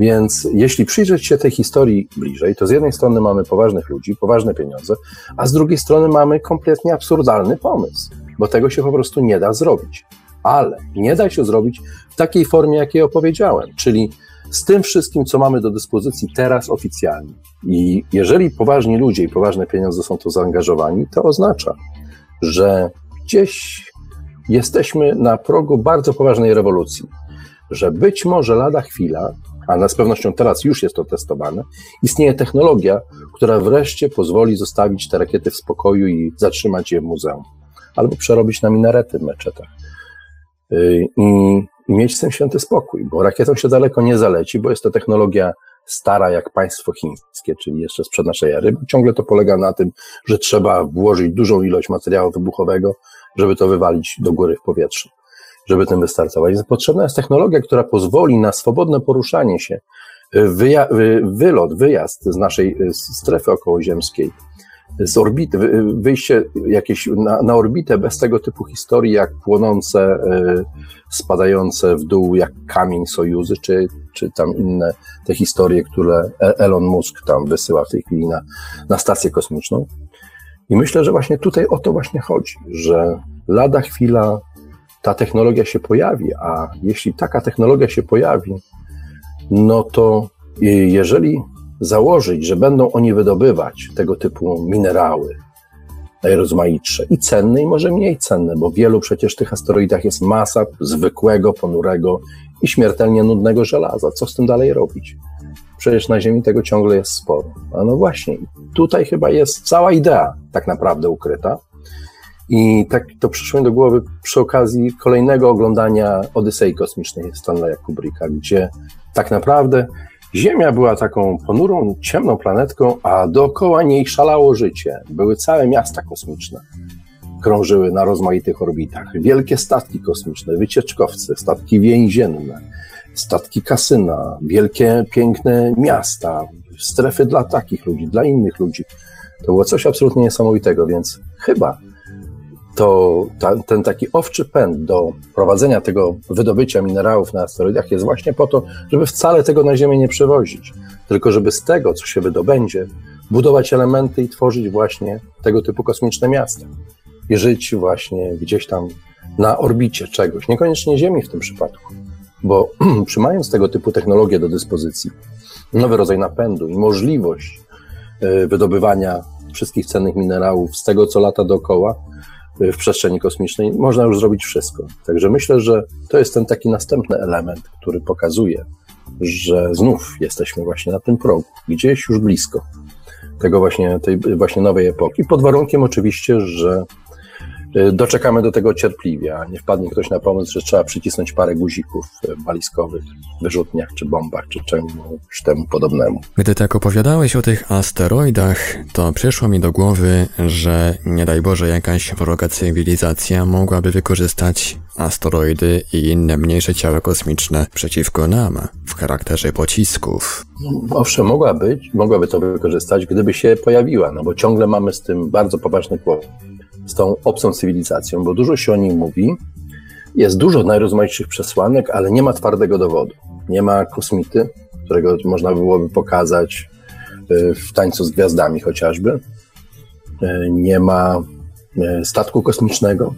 Speaker 2: Więc jeśli przyjrzeć się tej historii bliżej, to z jednej strony mamy poważnych ludzi, poważne pieniądze, a z drugiej strony mamy kompletnie absurdalny pomysł, bo tego się po prostu nie da zrobić. Ale nie da się zrobić w takiej formie, jakiej opowiedziałem, czyli z tym wszystkim, co mamy do dyspozycji teraz oficjalnie. I jeżeli poważni ludzie i poważne pieniądze są tu zaangażowani, to oznacza, że gdzieś jesteśmy na progu bardzo poważnej rewolucji, że być może lada chwila, a z pewnością teraz już jest to testowane, istnieje technologia, która wreszcie pozwoli zostawić te rakiety w spokoju i zatrzymać je w muzeum, albo przerobić na minarety w meczetach. Y, I, i mieć z tym święty spokój, bo rakietą się daleko nie zaleci, bo jest to technologia stara jak państwo chińskie, czyli jeszcze sprzed naszej ery. Ciągle to polega na tym, że trzeba włożyć dużą ilość materiału wybuchowego, żeby to wywalić do góry w powietrzu, żeby tym wystartować. Potrzebna jest technologia, która pozwoli na swobodne poruszanie się, wyja wylot, wyjazd z naszej strefy okołoziemskiej, z orbity, wyjście jakieś na, na, orbitę bez tego typu historii, jak płonące, e, spadające w dół, jak kamień Sojuzy, czy, czy tam inne te historie, które e, Elon Musk tam wysyła w tej chwili na, na stację kosmiczną. I myślę, że właśnie tutaj o to właśnie chodzi, że lada chwila ta technologia się pojawi, a jeśli taka technologia się pojawi, no to jeżeli założyć, że będą oni wydobywać tego typu minerały najrozmaitsze i cenne, i może mniej cenne, bo wielu przecież tych asteroidach jest masa zwykłego, ponurego i śmiertelnie nudnego żelaza. Co z tym dalej robić? Przecież na Ziemi tego ciągle jest sporo. A no właśnie, tutaj chyba jest cała idea tak naprawdę ukryta. I tak to przyszło mi do głowy przy okazji kolejnego oglądania Odysei Kosmicznej Stanleya Kubricka, gdzie tak naprawdę Ziemia była taką ponurą, ciemną planetką, a dookoła niej szalało życie. Były całe miasta kosmiczne. Krążyły na rozmaitych orbitach. Wielkie statki kosmiczne, wycieczkowcy, statki więzienne, statki kasyna, wielkie, piękne miasta, strefy dla takich ludzi, dla innych ludzi. To było coś absolutnie niesamowitego, więc chyba to ta, ten taki owczy pęd do prowadzenia tego wydobycia minerałów na asteroidach jest właśnie po to, żeby wcale tego na Ziemię nie przewozić, tylko żeby z tego, co się wydobędzie, budować elementy i tworzyć właśnie tego typu kosmiczne miasta. I żyć właśnie gdzieś tam na orbicie czegoś, niekoniecznie Ziemi w tym przypadku. Bo <clears throat> trzymając tego typu technologię do dyspozycji, nowy rodzaj napędu i możliwość y, wydobywania wszystkich cennych minerałów z tego, co lata dookoła, w przestrzeni kosmicznej, można już zrobić wszystko. Także myślę, że to jest ten taki następny element, który pokazuje, że znów jesteśmy właśnie na tym progu, gdzieś już blisko tego właśnie, tej właśnie nowej epoki, pod warunkiem oczywiście, że doczekamy do tego cierpliwie, a nie wpadnie ktoś na pomysł, że trzeba przycisnąć parę guzików walizkowych, wyrzutniach, czy bombach, czy czemuś temu podobnemu.
Speaker 1: Gdy tak opowiadałeś o tych asteroidach, to przyszło mi do głowy, że nie daj Boże jakaś wroga cywilizacja mogłaby wykorzystać asteroidy i inne mniejsze ciała kosmiczne przeciwko nam w charakterze pocisków.
Speaker 2: No, owszem, mogła być, mogłaby to wykorzystać, gdyby się pojawiła, no bo ciągle mamy z tym bardzo poważny kłopot z tą obcą cywilizacją, bo dużo się o nim mówi. Jest dużo najrozmaitszych przesłanek, ale nie ma twardego dowodu. Nie ma kosmity, którego można byłoby pokazać y, w tańcu z gwiazdami chociażby. Y, nie ma y, statku kosmicznego,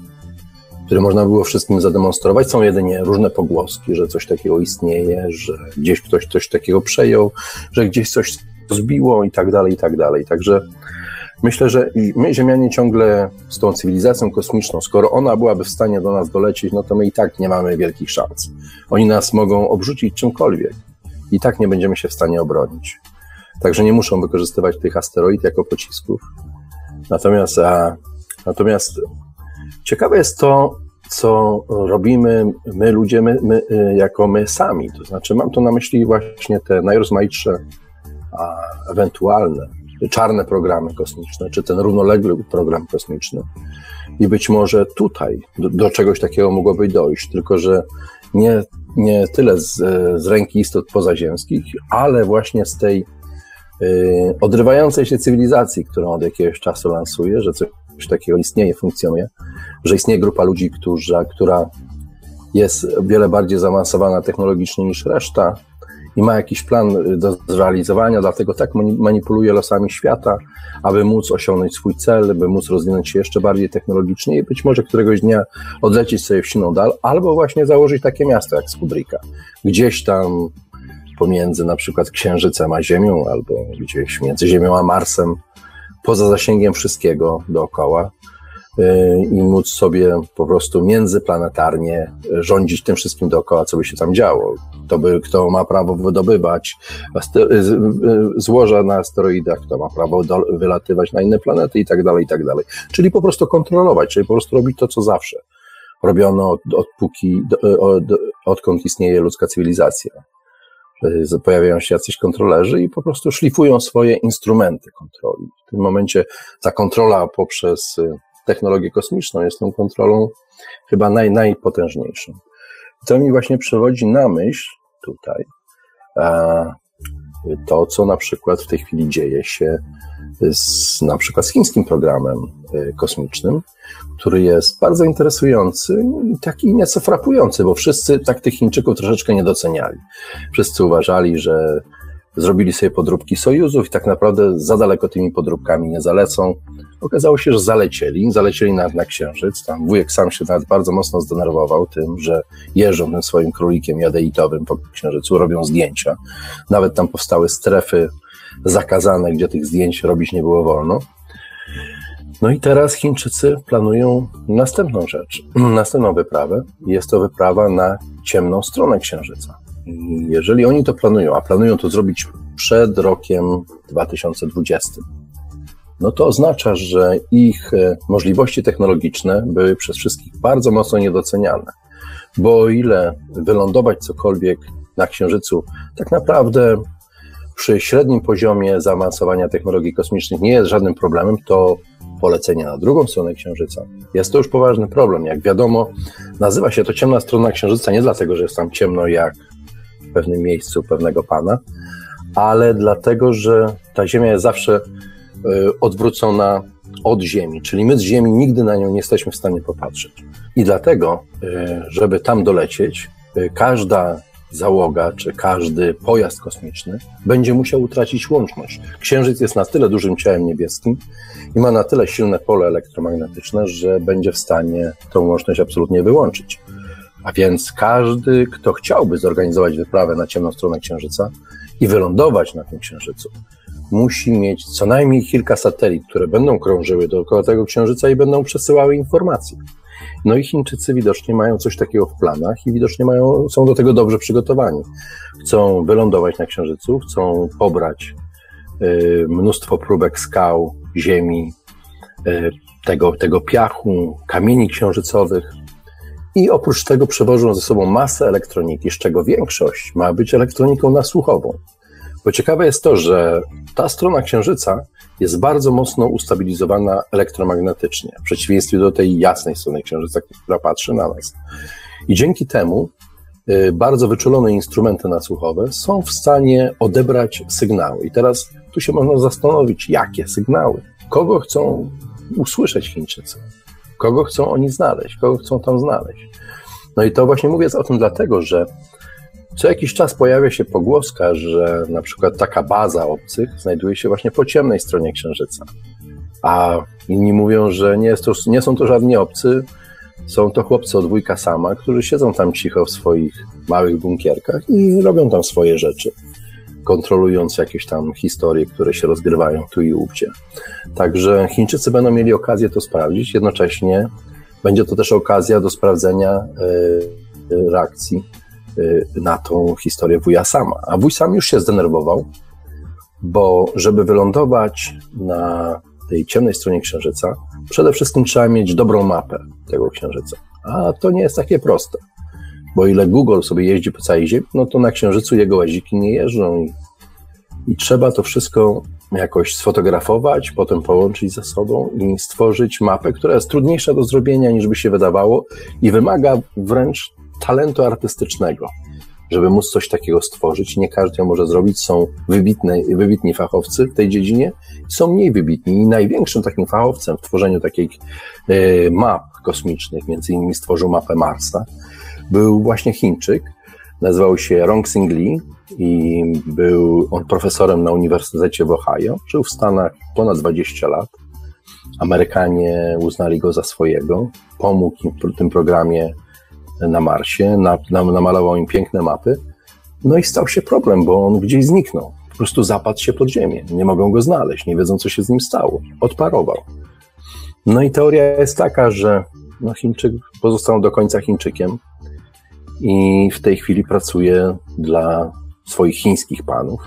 Speaker 2: który można było wszystkim zademonstrować. Są jedynie różne pogłoski, że coś takiego istnieje, że gdzieś ktoś coś takiego przejął, że gdzieś coś zbiło i tak dalej, i tak dalej. Także Myślę, że my, Ziemianie, ciągle z tą cywilizacją kosmiczną, skoro ona byłaby w stanie do nas dolecieć, no to my i tak nie mamy wielkich szans. Oni nas mogą obrzucić czymkolwiek. I tak nie będziemy się w stanie obronić. Także nie muszą wykorzystywać tych asteroid jako pocisków. Natomiast, a, natomiast ciekawe jest to, co robimy my ludzie, my, my, y, jako my sami. To znaczy, mam tu na myśli właśnie te najrozmaitsze, a, ewentualne czarne programy kosmiczne, czy ten równoległy program kosmiczny. I być może tutaj do, do czegoś takiego mogłoby dojść, tylko że nie, nie tyle z, z ręki istot pozaziemskich, ale właśnie z tej y, odrywającej się cywilizacji, którą od jakiegoś czasu lansuje, że coś takiego istnieje, funkcjonuje, że istnieje grupa ludzi, którzy, która jest wiele bardziej zaawansowana technologicznie niż reszta i ma jakiś plan do zrealizowania, dlatego tak manipuluje losami świata, aby móc osiągnąć swój cel, by móc rozwinąć się jeszcze bardziej technologicznie i być może któregoś dnia odlecieć sobie w siną dal, albo właśnie założyć takie miasto jak Skudrika. Gdzieś tam pomiędzy na przykład Księżycem a Ziemią, albo gdzieś między Ziemią a Marsem, poza zasięgiem wszystkiego dookoła y, i móc sobie po prostu międzyplanetarnie rządzić tym wszystkim dookoła, co by się tam działo. Kto, by, kto ma prawo wydobywać y, y, złoża na asteroidach, kto ma prawo do, wylatywać na inne planety i tak dalej, i tak dalej. Czyli po prostu kontrolować, czyli po prostu robić to, co zawsze robiono od, od póki, od, odkąd istnieje ludzka cywilizacja. Y, pojawiają się jacyś kontrolerzy i po prostu szlifują swoje instrumenty kontroli. W tym momencie ta kontrola poprzez y, technologię kosmiczną jest tą kontrolą chyba naj, najpotężniejszą. To mi właśnie przewodzi na myśl tutaj to, co na przykład w tej chwili dzieje się z, na przykład z chińskim programem y, kosmicznym, który jest bardzo interesujący i taki nieco frapujący, bo wszyscy tak tych Chińczyków troszeczkę nie doceniali. Wszyscy uważali, że zrobili sobie podróbki Sojuzów i tak naprawdę za daleko tymi podróbkami nie zalecą. Okazało się, że zalecieli, zalecieli nawet na Księżyc. Tam wujek sam się nawet bardzo mocno zdenerwował tym, że jeżdżą tym swoim królikiem jadeitowym po Księżycu, robią zdjęcia. Nawet tam powstały strefy zakazane, gdzie tych zdjęć robić nie było wolno. No i teraz Chińczycy planują następną rzecz, <clears throat> następną wyprawę. Jest to wyprawa na ciemną stronę Księżyca. Jeżeli oni to planują, a planują to zrobić przed rokiem 2020, no to oznacza, że ich e, możliwości technologiczne były przez wszystkich bardzo mocno niedoceniane. Bo o ile wylądować cokolwiek na Księżycu tak naprawdę przy średnim poziomie zaawansowania technologii kosmicznych nie jest żadnym problemem, to polecenie na drugą stronę Księżyca jest to już poważny problem. Jak wiadomo, nazywa się to ciemna strona Księżyca nie dlatego, że jest tam ciemno jak pewnym miejscu pewnego pana, ale dlatego, że ta Ziemia jest zawsze y, odwrócona od Ziemi, czyli my z Ziemi nigdy na nią nie jesteśmy w stanie popatrzeć. I dlatego, y, żeby tam dolecieć, y, każda załoga czy każdy pojazd kosmiczny będzie musiał utracić łączność. Księżyc jest na tyle dużym ciałem niebieskim i ma na tyle silne pole elektromagnetyczne, że będzie w stanie tą łączność absolutnie wyłączyć. A więc każdy, kto chciałby zorganizować wyprawę na ciemną stronę Księżyca i wylądować na tym Księżycu, musi mieć co najmniej kilka satelit, które będą krążyły dookoła tego Księżyca i będą przesyłały informacje. No i Chińczycy widocznie mają coś takiego w planach i widocznie mają, są do tego dobrze przygotowani. Chcą wylądować na Księżycu, chcą pobrać y, mnóstwo próbek skał, ziemi, y, tego, tego piachu, kamieni księżycowych. I oprócz tego przewożą ze sobą masę elektroniki, z czego większość ma być elektroniką nasłuchową. Bo ciekawe jest to, że ta strona Księżyca jest bardzo mocno ustabilizowana elektromagnetycznie, w przeciwieństwie do tej jasnej strony Księżyca, która patrzy na nas. I dzięki temu y, bardzo wyczulone instrumenty nasłuchowe są w stanie odebrać sygnały. I teraz tu się można zastanowić, jakie sygnały, kogo chcą usłyszeć Chińczycy, kogo chcą oni znaleźć, kogo chcą tam znaleźć. No i to właśnie mówię o tym dlatego, że co jakiś czas pojawia się pogłoska, że na przykład taka baza obcych znajduje się właśnie po ciemnej stronie Księżyca. A inni mówią, że nie, to, nie są to żadni obcy, są to chłopcy od wujka sama, którzy siedzą tam cicho w swoich małych bunkierkach i robią tam swoje rzeczy, kontrolując jakieś tam historie, które się rozgrywają tu i ówdzie. Także Chińczycy będą mieli okazję to sprawdzić, jednocześnie będzie to też okazja do sprawdzenia y, reakcji Y, na tą historię wuja sama. A wuj sam już się zdenerwował, bo żeby wylądować na tej ciemnej stronie księżyca, przede wszystkim trzeba mieć dobrą mapę tego księżyca. A to nie jest takie proste. Bo ile Google sobie jeździ po całej Ziemi, no to na księżycu jego łaziki nie jeżdżą i, i trzeba to wszystko jakoś sfotografować, potem połączyć ze sobą i stworzyć mapę, która jest trudniejsza do zrobienia niż by się wydawało i wymaga wręcz talentu artystycznego, żeby móc coś takiego stworzyć. Nie każdy ją może zrobić. Są wybitne, wybitni fachowcy w tej dziedzinie, są mniej wybitni. I największym takim fachowcem w tworzeniu takich e, map kosmicznych, między innymi stworzył mapę Marsa, był właśnie Chińczyk, Nazywał się Rong Sing Lee i był on profesorem na Uniwersytecie w Ohio. Żył w Stanach ponad 20 lat. Amerykanie uznali go za swojego. Pomógł im w tym programie na Marsie, na, na, namalował im piękne mapy. No i stał się problem, bo on gdzieś zniknął. Po prostu zapadł się pod ziemię. Nie mogą go znaleźć, nie wiedzą, co się z nim stało. Odparował. No i teoria jest taka, że no Chińczyk pozostał do końca Chińczykiem i w tej chwili pracuje dla swoich chińskich panów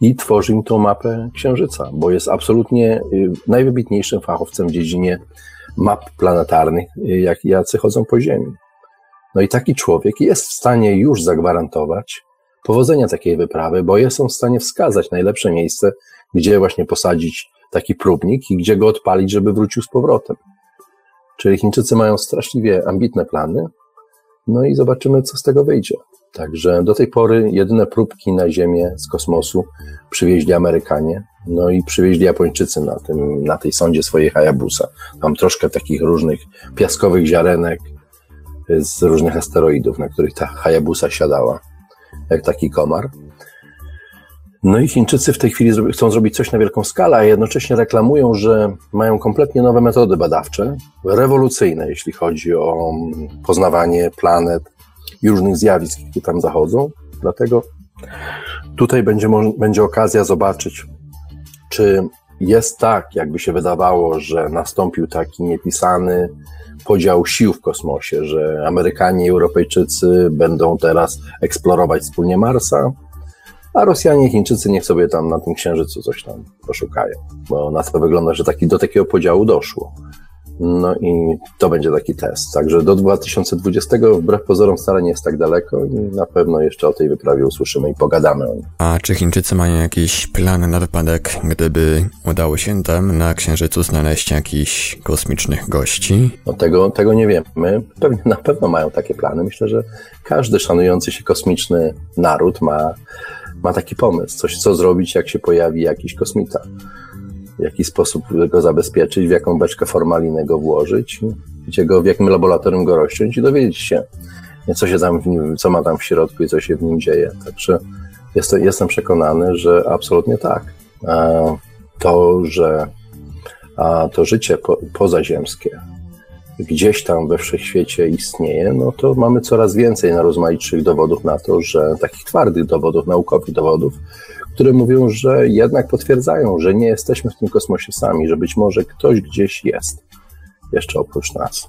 Speaker 2: i tworzy im tą mapę Księżyca, bo jest absolutnie y, najwybitniejszym fachowcem w dziedzinie map planetarnych, y, jak jacy chodzą po Ziemi. No i taki człowiek jest w stanie już zagwarantować powodzenia takiej wyprawy, bo jest on w stanie wskazać najlepsze miejsce, gdzie właśnie posadzić taki próbnik i gdzie go odpalić, żeby wrócił z powrotem. Czyli Chińczycy mają straszliwie ambitne plany, no i zobaczymy, co z tego wyjdzie. Także do tej pory jedyne próbki na Ziemię z kosmosu przywieźli Amerykanie, no i przywieźli Japończycy na, tym, na tej sondzie swojej Hayabusa. Tam troszkę takich różnych piaskowych ziarenek z różnych asteroidów, na których ta Hayabusa siadała, jak taki komar. No i Chińczycy w tej chwili chcą zrobić coś na wielką skalę, a jednocześnie reklamują, że mają kompletnie nowe metody badawcze, rewolucyjne, jeśli chodzi o poznawanie planet i różnych zjawisk, jakie tam zachodzą. Dlatego tutaj będzie, będzie okazja zobaczyć, czy jest tak, jakby się wydawało, że nastąpił taki niepisany podział sił w kosmosie, że Amerykanie i Europejczycy będą teraz eksplorować wspólnie Marsa, a Rosjanie i Chińczycy niech sobie tam na tym księżycu coś tam poszukają, bo na to wygląda, że taki, do takiego podziału doszło. No i to będzie taki test. Także do 2020 wbrew pozorom wcale nie jest tak daleko i na pewno jeszcze o tej wyprawie usłyszymy i pogadamy o niej.
Speaker 1: A czy Chińczycy mają jakiś plan na wypadek, gdyby udało się tam na Księżycu znaleźć jakichś kosmicznych gości?
Speaker 2: No tego, tego nie wiemy. Pewnie na pewno mają takie plany. Myślę, że każdy szanujący się kosmiczny naród ma ma taki pomysł, coś co zrobić, jak się pojawi jakiś kosmita. W jaki sposób go zabezpieczyć, w jaką beczkę formaliny go włożyć, gdzie go, w jakim laboratorium go rozciąć i dowiedzieć się, co się tam nim, co ma tam w środku i co się w nim dzieje. Także jestem, jestem przekonany, że absolutnie tak. To, że to życie po, pozaziemskie, gdzieś tam we wszechświecie istnieje, no to mamy coraz więcej najrozmaitszych dowodów na to, że takich twardych dowodów, naukowych dowodów, które mówią, że jednak potwierdzają, że nie jesteśmy w tym kosmosie sami, że być może ktoś gdzieś jest jeszcze oprócz nas.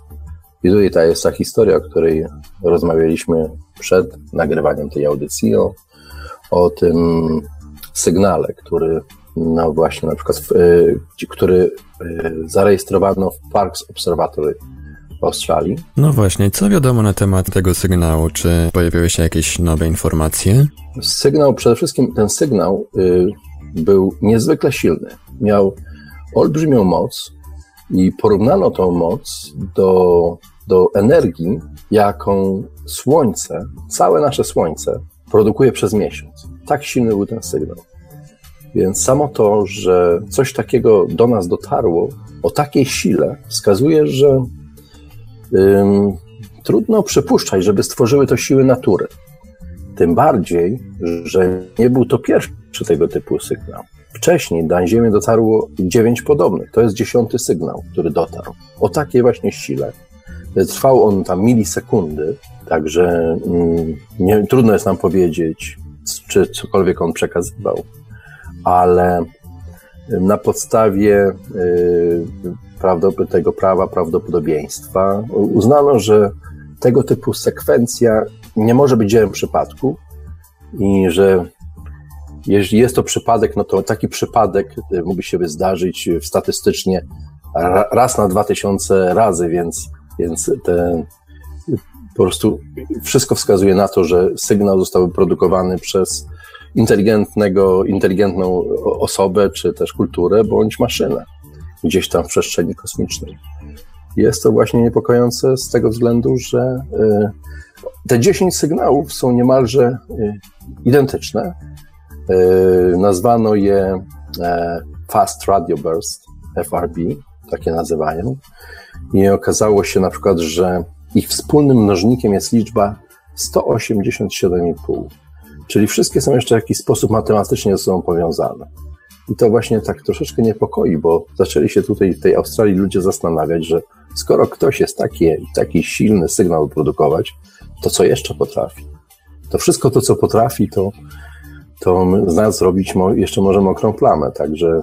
Speaker 2: I tutaj ta jest ta historia, o której rozmawialiśmy przed nagrywaniem tej audycji, o, o tym sygnale, który no właśnie na przykład, y, który y, zarejestrowano w Parks Observatory Australii.
Speaker 1: No właśnie, co wiadomo na temat tego sygnału? Czy pojawiły się jakieś nowe informacje?
Speaker 2: Sygnał, przede wszystkim ten sygnał y, był niezwykle silny. Miał olbrzymią moc i porównano tą moc do, do energii, jaką Słońce, całe nasze Słońce produkuje przez miesiąc. Tak silny był ten sygnał. Więc samo to, że coś takiego do nas dotarło o takiej sile, wskazuje, że trudno przypuszczać, żeby stworzyły to siły natury. Tym bardziej, że nie był to pierwszy tego typu sygnał. Wcześniej na Ziemię dotarło dziewięć podobnych. To jest dziesiąty sygnał, który dotarł. O takiej właśnie sile. Trwał on tam milisekundy, także nie, trudno jest nam powiedzieć, czy cokolwiek on przekazywał, ale na podstawie y, tego prawa prawdopodobieństwa uznano, że tego typu sekwencja nie może być dziełem przypadku i że jeśli jest to przypadek, no to taki przypadek y, mógłby się zdarzyć statystycznie raz na 2000 razy, więc, więc te, po prostu wszystko wskazuje na to, że sygnał został produkowany przez inteligentnego, inteligentną osobę, czy też kulturę, bądź maszynę gdzieś tam w przestrzeni kosmicznej. Jest to właśnie niepokojące z tego względu, że y, te 10 sygnałów są niemalże y, identyczne. Y, nazwano je e, Fast Radio Burst, FRB, takie nazywają. I okazało się na przykład, że ich wspólnym mnożnikiem jest liczba 187,5. Czyli wszystkie są jeszcze w jakiś sposób matematycznie ze sobą powiązane. I to właśnie tak troszeczkę niepokoi, bo zaczęli się tutaj w tej Australii ludzie zastanawiać, że skoro ktoś jest taki, taki silny sygnał produkować, to co jeszcze potrafi? To wszystko to, co potrafi, to, to z nas zrobić jeszcze może mokrą plamę. Także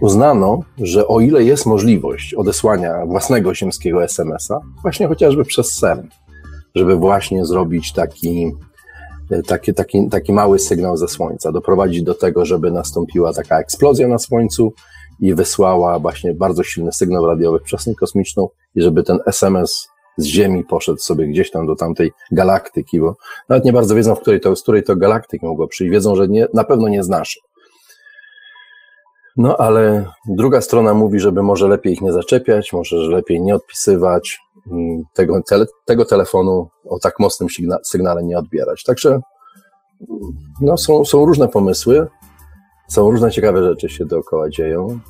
Speaker 2: uznano, że o ile jest możliwość odesłania własnego ziemskiego SMS-a, właśnie chociażby przez CERN, żeby właśnie zrobić taki, taki, taki, taki mały sygnał ze Słońca, doprowadzić do tego, żeby nastąpiła taka eksplozja na Słońcu i wysłała właśnie bardzo silny sygnał radiowy w przestrzeń kosmiczną i żeby ten SMS z Ziemi poszedł sobie gdzieś tam do tamtej galaktyki, bo nawet nie bardzo wiedzą, w której to, z której to galaktyki mogło przyjść. Wiedzą, że nie, na pewno nie z naszej. No ale druga strona mówi, żeby może lepiej ich nie zaczepiać, może że lepiej nie odpisywać, tego, tele, tego telefonu o tak mocnym sygnale nie odbierać. Także no, są, są różne pomysły, są różne ciekawe rzeczy się dookoła dzieją.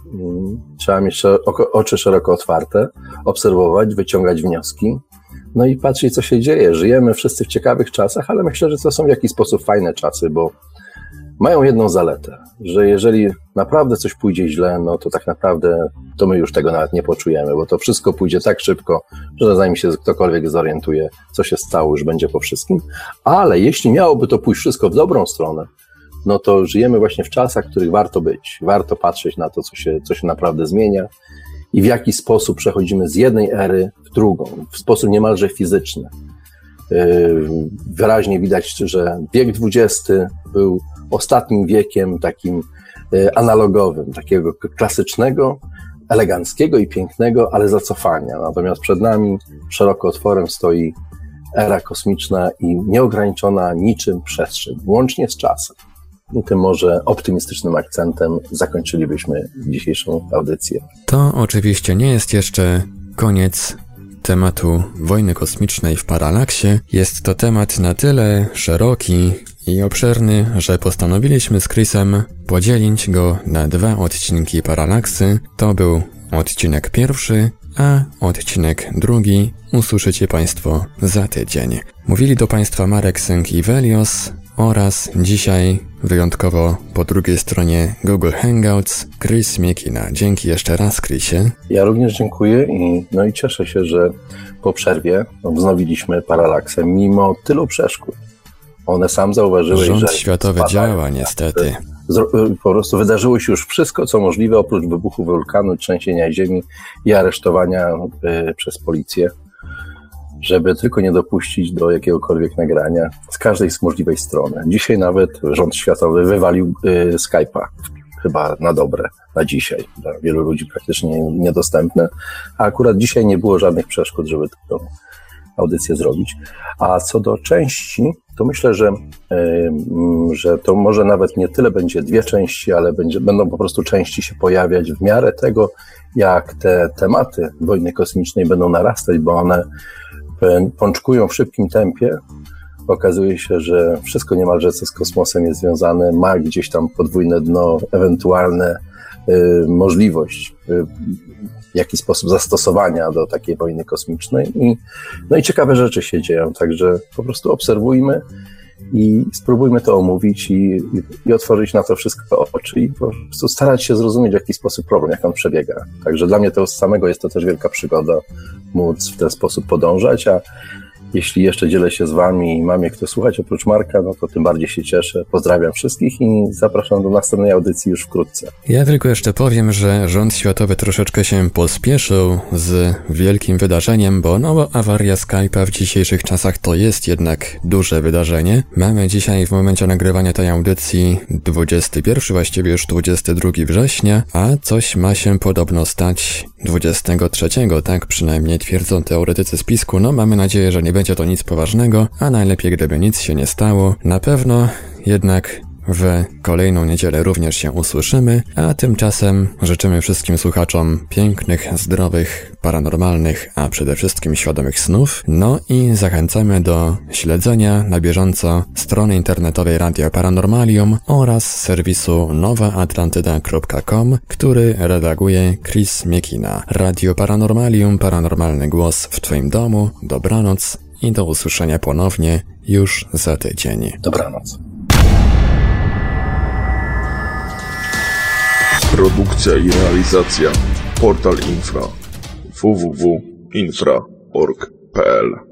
Speaker 2: Trzeba mieć oczy szeroko otwarte, obserwować, wyciągać wnioski, no i patrzeć, co się dzieje. Żyjemy wszyscy w ciekawych czasach, ale myślę, że to są w jakiś sposób fajne czasy, bo mają jedną zaletę, że jeżeli naprawdę coś pójdzie źle, no to tak naprawdę to my już tego nawet nie poczujemy, bo to wszystko pójdzie tak szybko, że zanim się ktokolwiek zorientuje, co się stało, już będzie po wszystkim. Ale jeśli miałoby to pójść wszystko w dobrą stronę, no to żyjemy właśnie w czasach, w których warto być. Warto patrzeć na to, co się, co się naprawdę zmienia i w jaki sposób przechodzimy z jednej ery w drugą, w sposób niemalże fizyczny. Yy, wyraźnie widać, że wiek XX był ostatnim wiekiem takim e, analogowym, takiego klasycznego, eleganckiego i pięknego, ale zacofania. Natomiast przed nami szeroko otworem stoi era kosmiczna i nieograniczona niczym przestrzeń, łącznie z czasem. I tym może optymistycznym akcentem zakończylibyśmy dzisiejszą audycję.
Speaker 1: To oczywiście nie jest jeszcze koniec tematu wojny kosmicznej w paralaksie. Jest to temat na tyle szeroki i obszerny, że postanowiliśmy z Chrisem podzielić go na dwa odcinki paralaksy. To był odcinek pierwszy, a odcinek drugi usłyszycie Państwo za tydzień. Mówili do Państwa Marek Sęk i Velios oraz dzisiaj wyjątkowo po drugiej stronie Google Hangouts Chris Miekina. Dzięki jeszcze raz, Chrisie.
Speaker 2: Ja również dziękuję i, no i cieszę się, że po przerwie wznowiliśmy paralaksę mimo tylu przeszkód. One sam zauważyły,
Speaker 1: Rząd że światowy działa niestety.
Speaker 2: Po prostu wydarzyło się już wszystko, co możliwe, oprócz wybuchu wulkanu, trzęsienia ziemi i aresztowania y, przez policję, żeby tylko nie dopuścić do jakiegokolwiek nagrania z każdej z możliwej strony. Dzisiaj nawet rząd światowy wywalił y, Skype'a, chyba na dobre, na dzisiaj. Dla wielu ludzi praktycznie niedostępne, a akurat dzisiaj nie było żadnych przeszkód, żeby to audycję zrobić. A co do części, to myślę, że, że to może nawet nie tyle będzie dwie części, ale będzie, będą po prostu części się pojawiać w miarę tego, jak te tematy wojny kosmicznej będą narastać, bo one pączkują w szybkim tempie. Okazuje się, że wszystko niemalże co z kosmosem jest związane, ma gdzieś tam podwójne dno, ewentualne możliwość y, w jaki sposób zastosowania do takiej wojny kosmicznej. I, no i ciekawe rzeczy się dzieją, także po prostu obserwujmy i spróbujmy to omówić i, i, i, otworzyć na to wszystko oczy i po prostu starać się zrozumieć, w jaki sposób problem, jak on przebiega. Także dla mnie to samego jest to też wielka przygoda móc w ten sposób podążać, a jeśli jeszcze dzielę się z Wami i mam je kto słuchać oprócz Marka, no to tym bardziej się cieszę. Pozdrawiam wszystkich i zapraszam do następnej audycji już wkrótce.
Speaker 1: Ja tylko jeszcze powiem, że rząd światowy troszeczkę się pospieszył z wielkim wydarzeniem, bo no awaria Skype'a w dzisiejszych czasach to jest jednak duże wydarzenie. Mamy dzisiaj w momencie nagrywania tej audycji 21, właściwie już 22 września, a coś ma się podobno stać 23, tak przynajmniej twierdzą teoretycy spisku. No mamy nadzieję, że nie będzie to nic poważnego, a najlepiej gdyby nic się nie stało. Na pewno jednak w kolejną niedzielę również się usłyszymy, a tymczasem życzymy wszystkim słuchaczom pięknych, zdrowych, paranormalnych, a przede wszystkim świadomych snów. No i zachęcamy do śledzenia na bieżąco strony internetowej Radia Paranormalium oraz serwisu nowaatlantyda.com, który redaguje Chris Miekina. Radio Paranormalium, paranormalny głos w Twoim domu. Dobranoc i do usłyszenia ponownie już za tydzień.
Speaker 2: Dobranoc.
Speaker 3: Produkcja i realizacja Portal Infra www.infra.org.pl